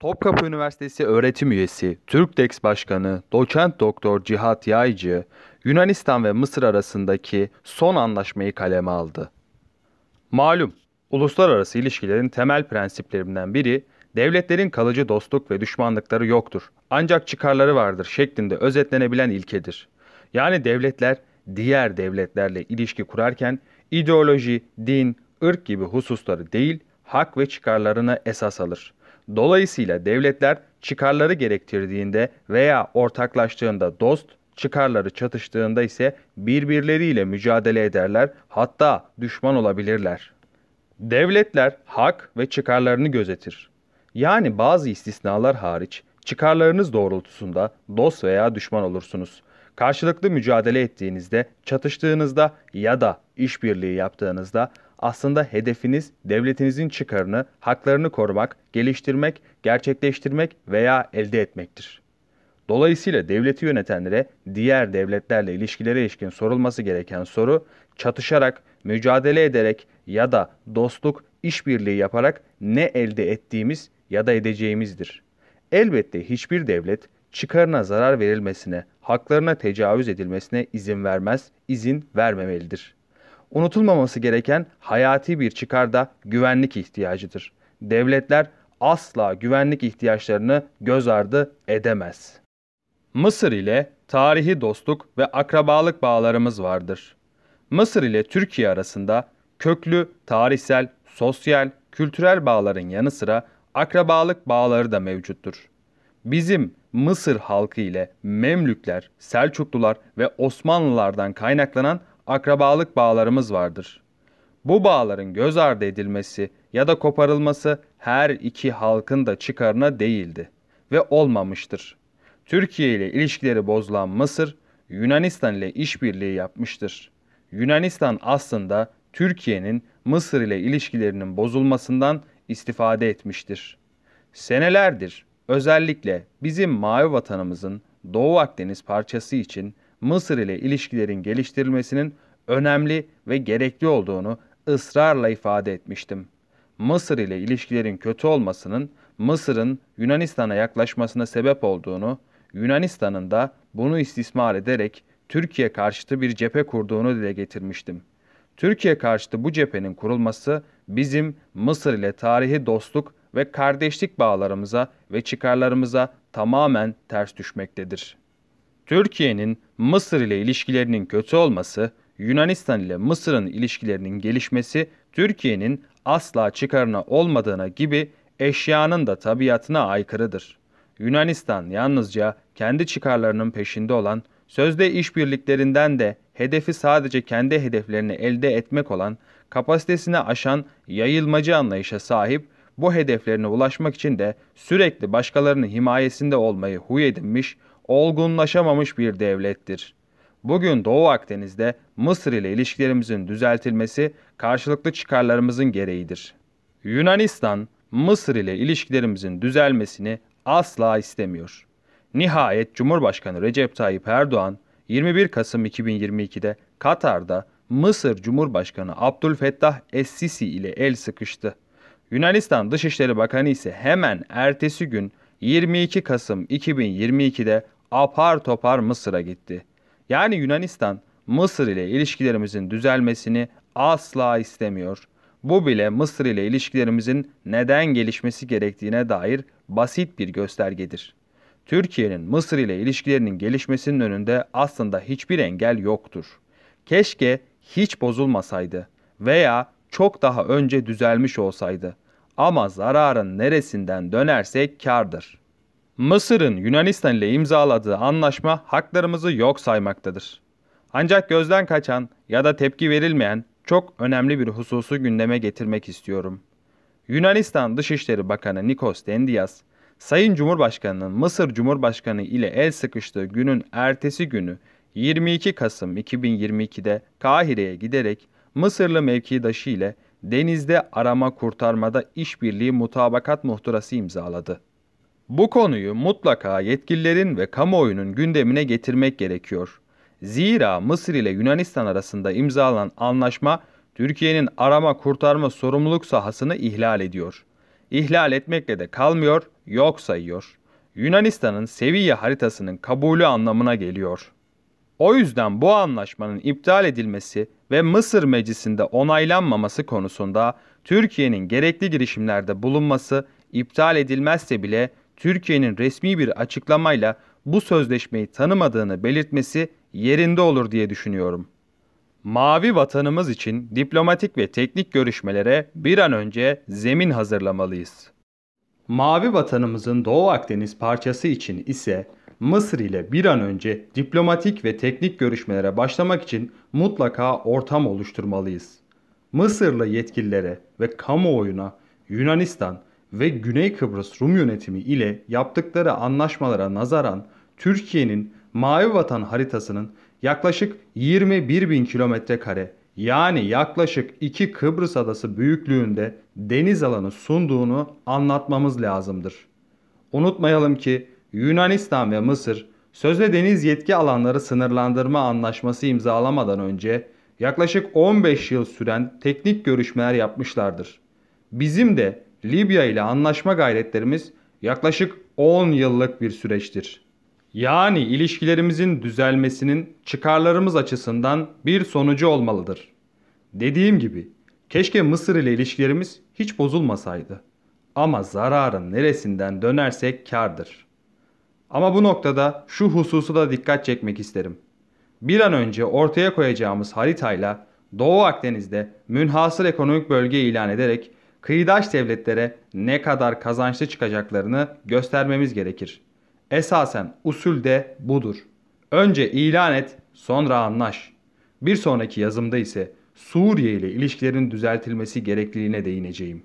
Topkapı Üniversitesi öğretim üyesi, Türkdex Başkanı, Doçent Doktor Cihat Yaycı, Yunanistan ve Mısır arasındaki son anlaşmayı kaleme aldı. Malum, uluslararası ilişkilerin temel prensiplerinden biri, devletlerin kalıcı dostluk ve düşmanlıkları yoktur. Ancak çıkarları vardır şeklinde özetlenebilen ilkedir. Yani devletler diğer devletlerle ilişki kurarken ideoloji, din, ırk gibi hususları değil, hak ve çıkarlarını esas alır. Dolayısıyla devletler çıkarları gerektirdiğinde veya ortaklaştığında dost, çıkarları çatıştığında ise birbirleriyle mücadele ederler, hatta düşman olabilirler. Devletler hak ve çıkarlarını gözetir. Yani bazı istisnalar hariç çıkarlarınız doğrultusunda dost veya düşman olursunuz. Karşılıklı mücadele ettiğinizde, çatıştığınızda ya da işbirliği yaptığınızda aslında hedefiniz devletinizin çıkarını, haklarını korumak, geliştirmek, gerçekleştirmek veya elde etmektir. Dolayısıyla devleti yönetenlere diğer devletlerle ilişkilere ilişkin sorulması gereken soru, çatışarak, mücadele ederek ya da dostluk, işbirliği yaparak ne elde ettiğimiz ya da edeceğimizdir. Elbette hiçbir devlet çıkarına zarar verilmesine, haklarına tecavüz edilmesine izin vermez, izin vermemelidir. Unutulmaması gereken hayati bir çıkar da güvenlik ihtiyacıdır. Devletler asla güvenlik ihtiyaçlarını göz ardı edemez. Mısır ile tarihi dostluk ve akrabalık bağlarımız vardır. Mısır ile Türkiye arasında köklü tarihsel, sosyal, kültürel bağların yanı sıra akrabalık bağları da mevcuttur. Bizim Mısır halkı ile Memlükler, Selçuklular ve Osmanlılardan kaynaklanan akrabalık bağlarımız vardır. Bu bağların göz ardı edilmesi ya da koparılması her iki halkın da çıkarına değildi ve olmamıştır. Türkiye ile ilişkileri bozulan Mısır, Yunanistan ile işbirliği yapmıştır. Yunanistan aslında Türkiye'nin Mısır ile ilişkilerinin bozulmasından istifade etmiştir. Senelerdir özellikle bizim mavi vatanımızın Doğu Akdeniz parçası için Mısır ile ilişkilerin geliştirilmesinin önemli ve gerekli olduğunu ısrarla ifade etmiştim. Mısır ile ilişkilerin kötü olmasının Mısır'ın Yunanistan'a yaklaşmasına sebep olduğunu, Yunanistan'ın da bunu istismar ederek Türkiye karşıtı bir cephe kurduğunu dile getirmiştim. Türkiye karşıtı bu cephenin kurulması bizim Mısır ile tarihi dostluk ve kardeşlik bağlarımıza ve çıkarlarımıza tamamen ters düşmektedir. Türkiye'nin Mısır ile ilişkilerinin kötü olması, Yunanistan ile Mısır'ın ilişkilerinin gelişmesi Türkiye'nin asla çıkarına olmadığına gibi eşyanın da tabiatına aykırıdır. Yunanistan yalnızca kendi çıkarlarının peşinde olan, sözde işbirliklerinden de hedefi sadece kendi hedeflerini elde etmek olan, kapasitesini aşan yayılmacı anlayışa sahip, bu hedeflerine ulaşmak için de sürekli başkalarının himayesinde olmayı huy edinmiş, olgunlaşamamış bir devlettir. Bugün Doğu Akdeniz'de Mısır ile ilişkilerimizin düzeltilmesi karşılıklı çıkarlarımızın gereğidir. Yunanistan, Mısır ile ilişkilerimizin düzelmesini asla istemiyor. Nihayet Cumhurbaşkanı Recep Tayyip Erdoğan 21 Kasım 2022'de Katar'da Mısır Cumhurbaşkanı Abdülfettah Es-Sisi ile el sıkıştı. Yunanistan Dışişleri Bakanı ise hemen ertesi gün 22 Kasım 2022'de apar topar Mısır'a gitti. Yani Yunanistan Mısır ile ilişkilerimizin düzelmesini asla istemiyor. Bu bile Mısır ile ilişkilerimizin neden gelişmesi gerektiğine dair basit bir göstergedir. Türkiye'nin Mısır ile ilişkilerinin gelişmesinin önünde aslında hiçbir engel yoktur. Keşke hiç bozulmasaydı veya çok daha önce düzelmiş olsaydı. Ama zararın neresinden dönersek kardır. Mısır'ın Yunanistan ile imzaladığı anlaşma haklarımızı yok saymaktadır. Ancak gözden kaçan ya da tepki verilmeyen çok önemli bir hususu gündeme getirmek istiyorum. Yunanistan Dışişleri Bakanı Nikos Dendias, Sayın Cumhurbaşkanı'nın Mısır Cumhurbaşkanı ile el sıkıştığı günün ertesi günü 22 Kasım 2022'de Kahire'ye giderek Mısırlı mevkidaşı ile denizde arama kurtarmada işbirliği mutabakat muhtırası imzaladı. Bu konuyu mutlaka yetkililerin ve kamuoyunun gündemine getirmek gerekiyor. Zira Mısır ile Yunanistan arasında imzalanan anlaşma Türkiye'nin arama kurtarma sorumluluk sahasını ihlal ediyor. ihlal etmekle de kalmıyor, yok sayıyor. Yunanistan'ın seviye haritasının kabulü anlamına geliyor. O yüzden bu anlaşmanın iptal edilmesi ve Mısır Meclisi'nde onaylanmaması konusunda Türkiye'nin gerekli girişimlerde bulunması iptal edilmezse bile Türkiye'nin resmi bir açıklamayla bu sözleşmeyi tanımadığını belirtmesi yerinde olur diye düşünüyorum. Mavi vatanımız için diplomatik ve teknik görüşmelere bir an önce zemin hazırlamalıyız. Mavi vatanımızın Doğu Akdeniz parçası için ise Mısır ile bir an önce diplomatik ve teknik görüşmelere başlamak için mutlaka ortam oluşturmalıyız. Mısırlı yetkililere ve kamuoyuna Yunanistan ve Güney Kıbrıs Rum yönetimi ile yaptıkları anlaşmalara nazaran Türkiye'nin Mavi Vatan haritasının yaklaşık 21 bin kilometre kare yani yaklaşık iki Kıbrıs adası büyüklüğünde deniz alanı sunduğunu anlatmamız lazımdır. Unutmayalım ki Yunanistan ve Mısır sözde deniz yetki alanları sınırlandırma anlaşması imzalamadan önce yaklaşık 15 yıl süren teknik görüşmeler yapmışlardır. Bizim de Libya ile anlaşma gayretlerimiz yaklaşık 10 yıllık bir süreçtir. Yani ilişkilerimizin düzelmesinin çıkarlarımız açısından bir sonucu olmalıdır. Dediğim gibi keşke Mısır ile ilişkilerimiz hiç bozulmasaydı. Ama zararın neresinden dönersek kardır. Ama bu noktada şu hususu da dikkat çekmek isterim. Bir an önce ortaya koyacağımız haritayla Doğu Akdeniz'de münhasır ekonomik bölge ilan ederek kıyıdaş devletlere ne kadar kazançlı çıkacaklarını göstermemiz gerekir. Esasen usul de budur. Önce ilan et, sonra anlaş. Bir sonraki yazımda ise Suriye ile ilişkilerin düzeltilmesi gerekliliğine değineceğim.